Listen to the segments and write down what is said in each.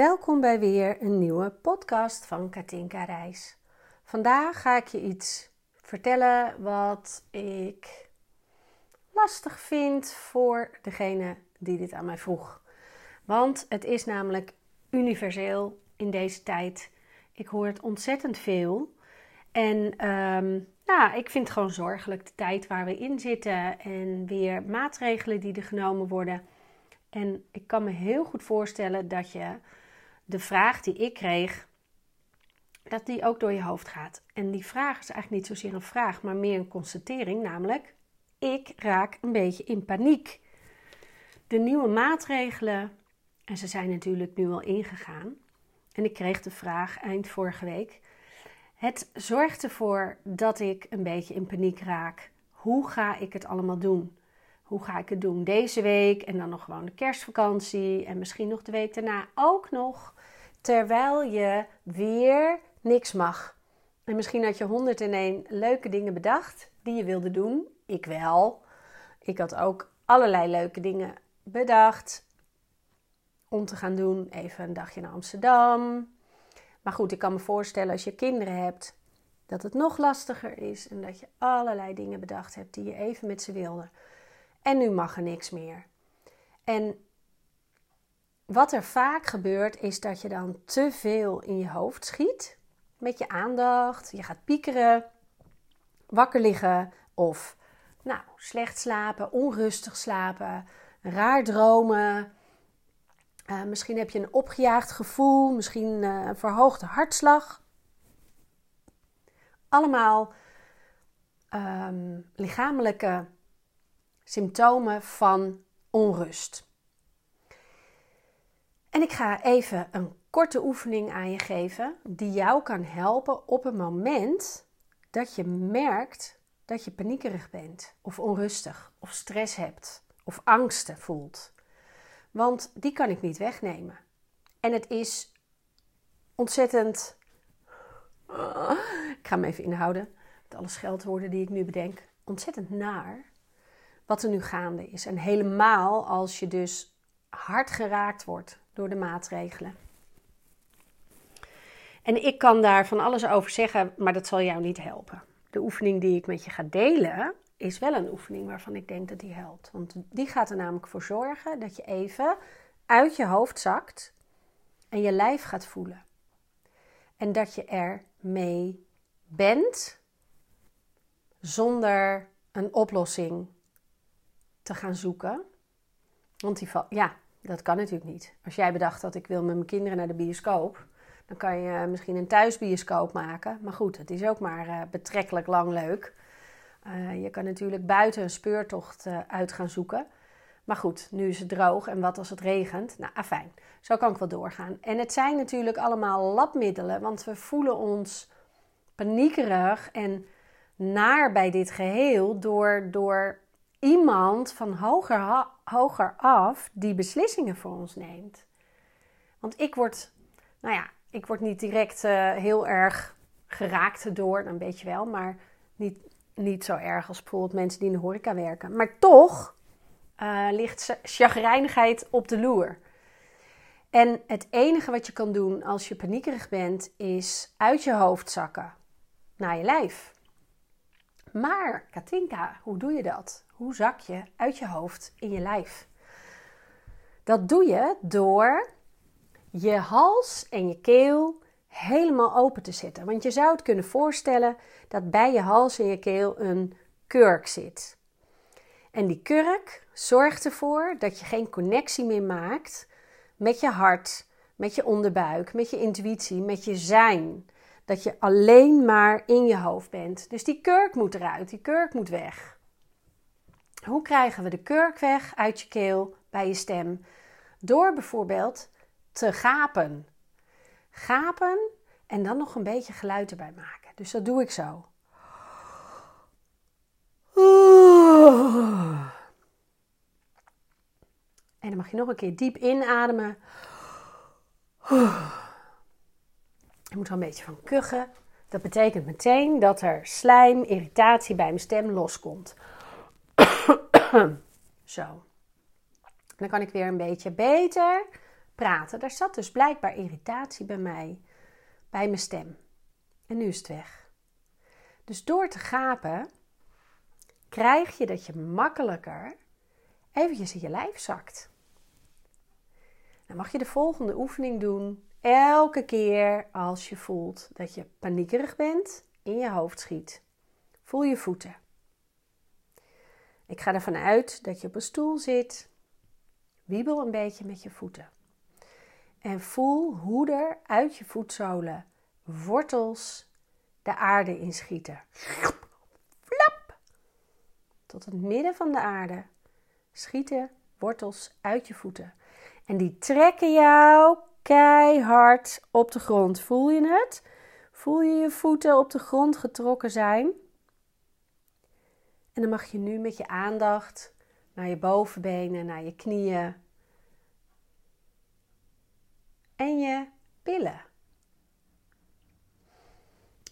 Welkom bij weer een nieuwe podcast van Katinka Reis. Vandaag ga ik je iets vertellen wat ik lastig vind voor degene die dit aan mij vroeg. Want het is namelijk universeel in deze tijd. Ik hoor het ontzettend veel. En um, ik vind het gewoon zorgelijk de tijd waar we in zitten en weer maatregelen die er genomen worden. En ik kan me heel goed voorstellen dat je de vraag die ik kreeg, dat die ook door je hoofd gaat. En die vraag is eigenlijk niet zozeer een vraag, maar meer een constatering, namelijk ik raak een beetje in paniek. De nieuwe maatregelen, en ze zijn natuurlijk nu al ingegaan. En ik kreeg de vraag eind vorige week. Het zorgt ervoor dat ik een beetje in paniek raak. Hoe ga ik het allemaal doen? Hoe ga ik het doen deze week en dan nog gewoon de kerstvakantie en misschien nog de week daarna ook nog, terwijl je weer niks mag. En misschien had je 101 leuke dingen bedacht die je wilde doen. Ik wel. Ik had ook allerlei leuke dingen bedacht om te gaan doen. Even een dagje naar Amsterdam. Maar goed, ik kan me voorstellen als je kinderen hebt, dat het nog lastiger is en dat je allerlei dingen bedacht hebt die je even met ze wilde. En nu mag er niks meer. En wat er vaak gebeurt, is dat je dan te veel in je hoofd schiet met je aandacht. Je gaat piekeren, wakker liggen of nou, slecht slapen, onrustig slapen, raar dromen. Uh, misschien heb je een opgejaagd gevoel, misschien uh, een verhoogde hartslag. Allemaal um, lichamelijke symptomen van onrust. En ik ga even een korte oefening aan je geven die jou kan helpen op het moment dat je merkt dat je paniekerig bent, of onrustig, of stress hebt, of angsten voelt. Want die kan ik niet wegnemen. En het is ontzettend. Ik ga me even inhouden. Met alle scheldwoorden die ik nu bedenk. Ontzettend naar wat er nu gaande is. En helemaal als je dus hard geraakt wordt door de maatregelen. En ik kan daar van alles over zeggen, maar dat zal jou niet helpen. De oefening die ik met je ga delen, is wel een oefening waarvan ik denk dat die helpt. Want die gaat er namelijk voor zorgen dat je even uit je hoofd zakt en je lijf gaat voelen. En dat je er mee bent zonder een oplossing te gaan zoeken. Want die ja, dat kan natuurlijk niet. Als jij bedacht dat ik wil met mijn kinderen naar de bioscoop, dan kan je misschien een thuisbioscoop maken. Maar goed, het is ook maar uh, betrekkelijk lang leuk. Uh, je kan natuurlijk buiten een speurtocht uh, uit gaan zoeken. Maar goed, nu is het droog en wat als het regent? Nou, afijn. Zo kan ik wel doorgaan. En het zijn natuurlijk allemaal labmiddelen, want we voelen ons paniekerig en naar bij dit geheel door, door iemand van hoger, hoger af die beslissingen voor ons neemt. Want ik word, nou ja, ik word niet direct uh, heel erg geraakt door, een beetje wel, maar niet, niet zo erg als bijvoorbeeld mensen die in de horeca werken. Maar toch uh, ligt chagrijnigheid op de loer. En het enige wat je kan doen als je paniekerig bent, is uit je hoofd zakken naar je lijf. Maar, Katinka, hoe doe je dat? Hoe zak je uit je hoofd in je lijf? Dat doe je door je hals en je keel helemaal open te zetten. Want je zou het kunnen voorstellen dat bij je hals en je keel een kurk zit. En die kurk zorgt ervoor dat je geen connectie meer maakt met je hart, met je onderbuik, met je intuïtie, met je zijn. Dat je alleen maar in je hoofd bent. Dus die kurk moet eruit, die kurk moet weg. Hoe krijgen we de kurk weg uit je keel bij je stem? Door bijvoorbeeld te gapen. Gapen en dan nog een beetje geluid erbij maken. Dus dat doe ik zo. En dan mag je nog een keer diep inademen. Je moet er een beetje van kuchen. Dat betekent meteen dat er slijm, irritatie bij mijn stem loskomt. Zo. Dan kan ik weer een beetje beter praten. Daar zat dus blijkbaar irritatie bij mij, bij mijn stem. En nu is het weg. Dus door te gapen krijg je dat je makkelijker eventjes in je lijf zakt. Dan mag je de volgende oefening doen. Elke keer als je voelt dat je paniekerig bent, in je hoofd schiet. Voel je voeten. Ik ga ervan uit dat je op een stoel zit. Wiebel een beetje met je voeten. En voel hoe er uit je voetzolen wortels de aarde inschieten. Flap! Tot het midden van de aarde schieten wortels uit je voeten. En die trekken jou keihard op de grond. Voel je het? Voel je je voeten op de grond getrokken zijn? En dan mag je nu met je aandacht naar je bovenbenen, naar je knieën en je billen.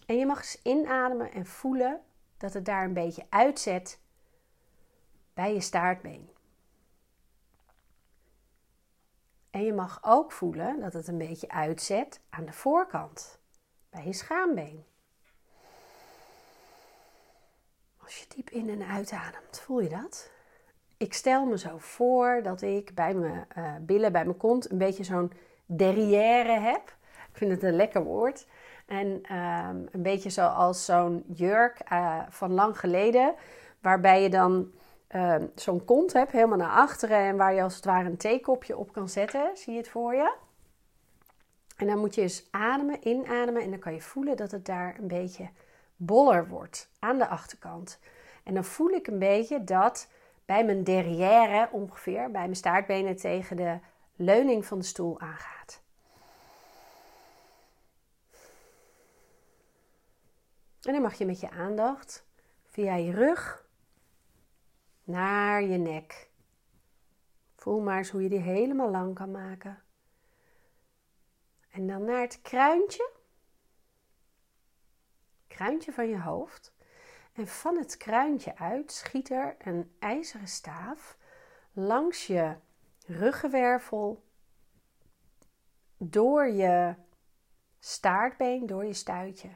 En je mag eens inademen en voelen dat het daar een beetje uitzet bij je staartbeen. En je mag ook voelen dat het een beetje uitzet aan de voorkant, bij je schaambeen. Als je diep in en uitademt, voel je dat? Ik stel me zo voor dat ik bij mijn uh, billen, bij mijn kont, een beetje zo'n derrière heb. Ik vind het een lekker woord. En ehm, een beetje zoals zo'n jurk uh, van lang geleden, waarbij je dan Ehm, zo'n kont hebt, helemaal naar achteren en waar je als het ware een theekopje op kan zetten. Zie je het voor je? En dan moet je eens ademen, inademen en dan kan je voelen dat het daar een beetje boller wordt aan de achterkant. En dan voel ik een beetje dat bij mijn derrière ongeveer, bij mijn staartbenen tegen de leuning van de stoel aangaat. En dan mag je met je aandacht via je rug naar je nek. Voel maar eens hoe je die helemaal lang kan maken. En dan naar het kruintje. Kruintje van je hoofd. En van het kruintje uit schiet er een ijzeren staaf langs je ruggenwervel, door je staartbeen, door je stuitje,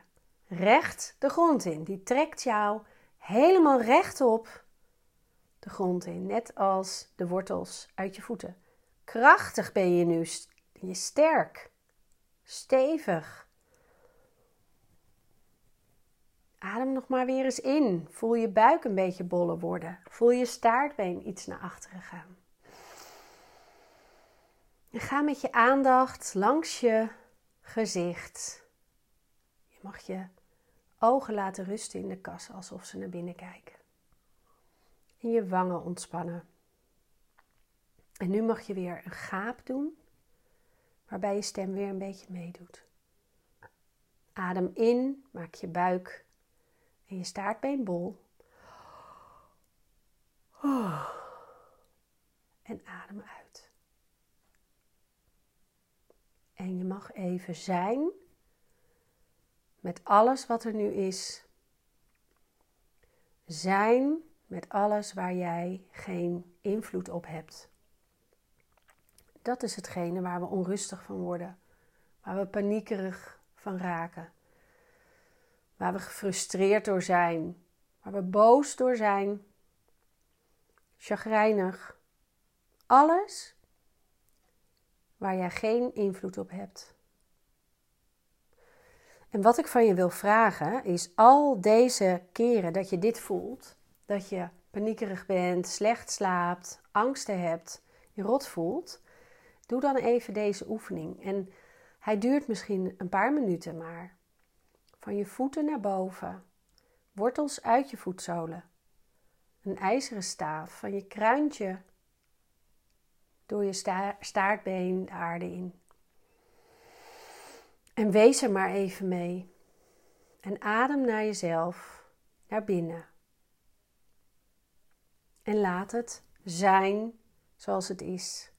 recht de grond in. Die trekt jou helemaal rechtop de grond in, net als de wortels uit je voeten. Krachtig ben je nu, je sterk, stevig. Adem nog maar weer eens in. Voel je buik een beetje boller worden. Voel je staartbeen iets naar achteren gaan. En ga met je aandacht langs je gezicht. Je mag je ogen laten rusten in de kas alsof ze naar binnen kijken en je wangen ontspannen. En nu mag je weer een gaap doen, waarbij je stem weer een beetje meedoet. Adem in, maak je buik en je staartbeen bol. En adem uit. En je mag even zijn met alles wat er nu is. Zijn met alles waar jij geen invloed op hebt. Dat is hetgene waar we onrustig van worden, waar we paniekerig van raken, waar we gefrustreerd door zijn, waar we boos door zijn, chagrijnig. Alles waar jij geen invloed op hebt. En wat ik van je wil vragen is al deze keren dat je dit voelt, dat je paniekerig bent, slecht slaapt, angsten hebt, je rot voelt, doe dan even deze oefening. En hij duurt misschien een paar minuten maar. Van je voeten naar boven, wortels uit je voetzolen, een ijzeren staaf van je kruintje door je sta staartbeen de aarde in. En wees er maar even mee. En adem naar jezelf, naar binnen. En laat het zijn zoals het is.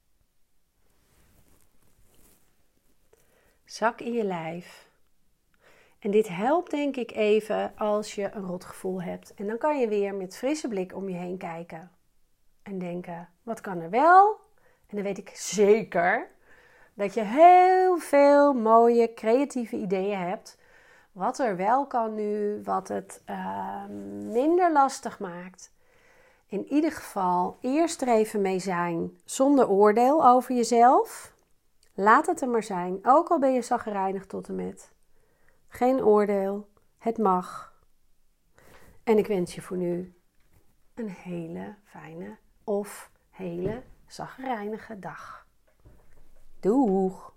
Zak in je lijf. En dit helpt denk ik even als je een rotgevoel hebt. En dan kan je weer met frisse blik om je heen kijken. En denken, wat kan er wel? En dan weet ik zeker dat je heel veel mooie creatieve ideeën hebt. Wat er wel kan nu, wat het uh, minder lastig maakt. In ieder geval eerst er even mee zijn zonder oordeel over jezelf. Laat het er maar zijn, ook al ben je zagrijnig tot en met. Geen oordeel, het mag. En ik wens je voor nu een hele fijne of hele zagrijnige dag. Doeg!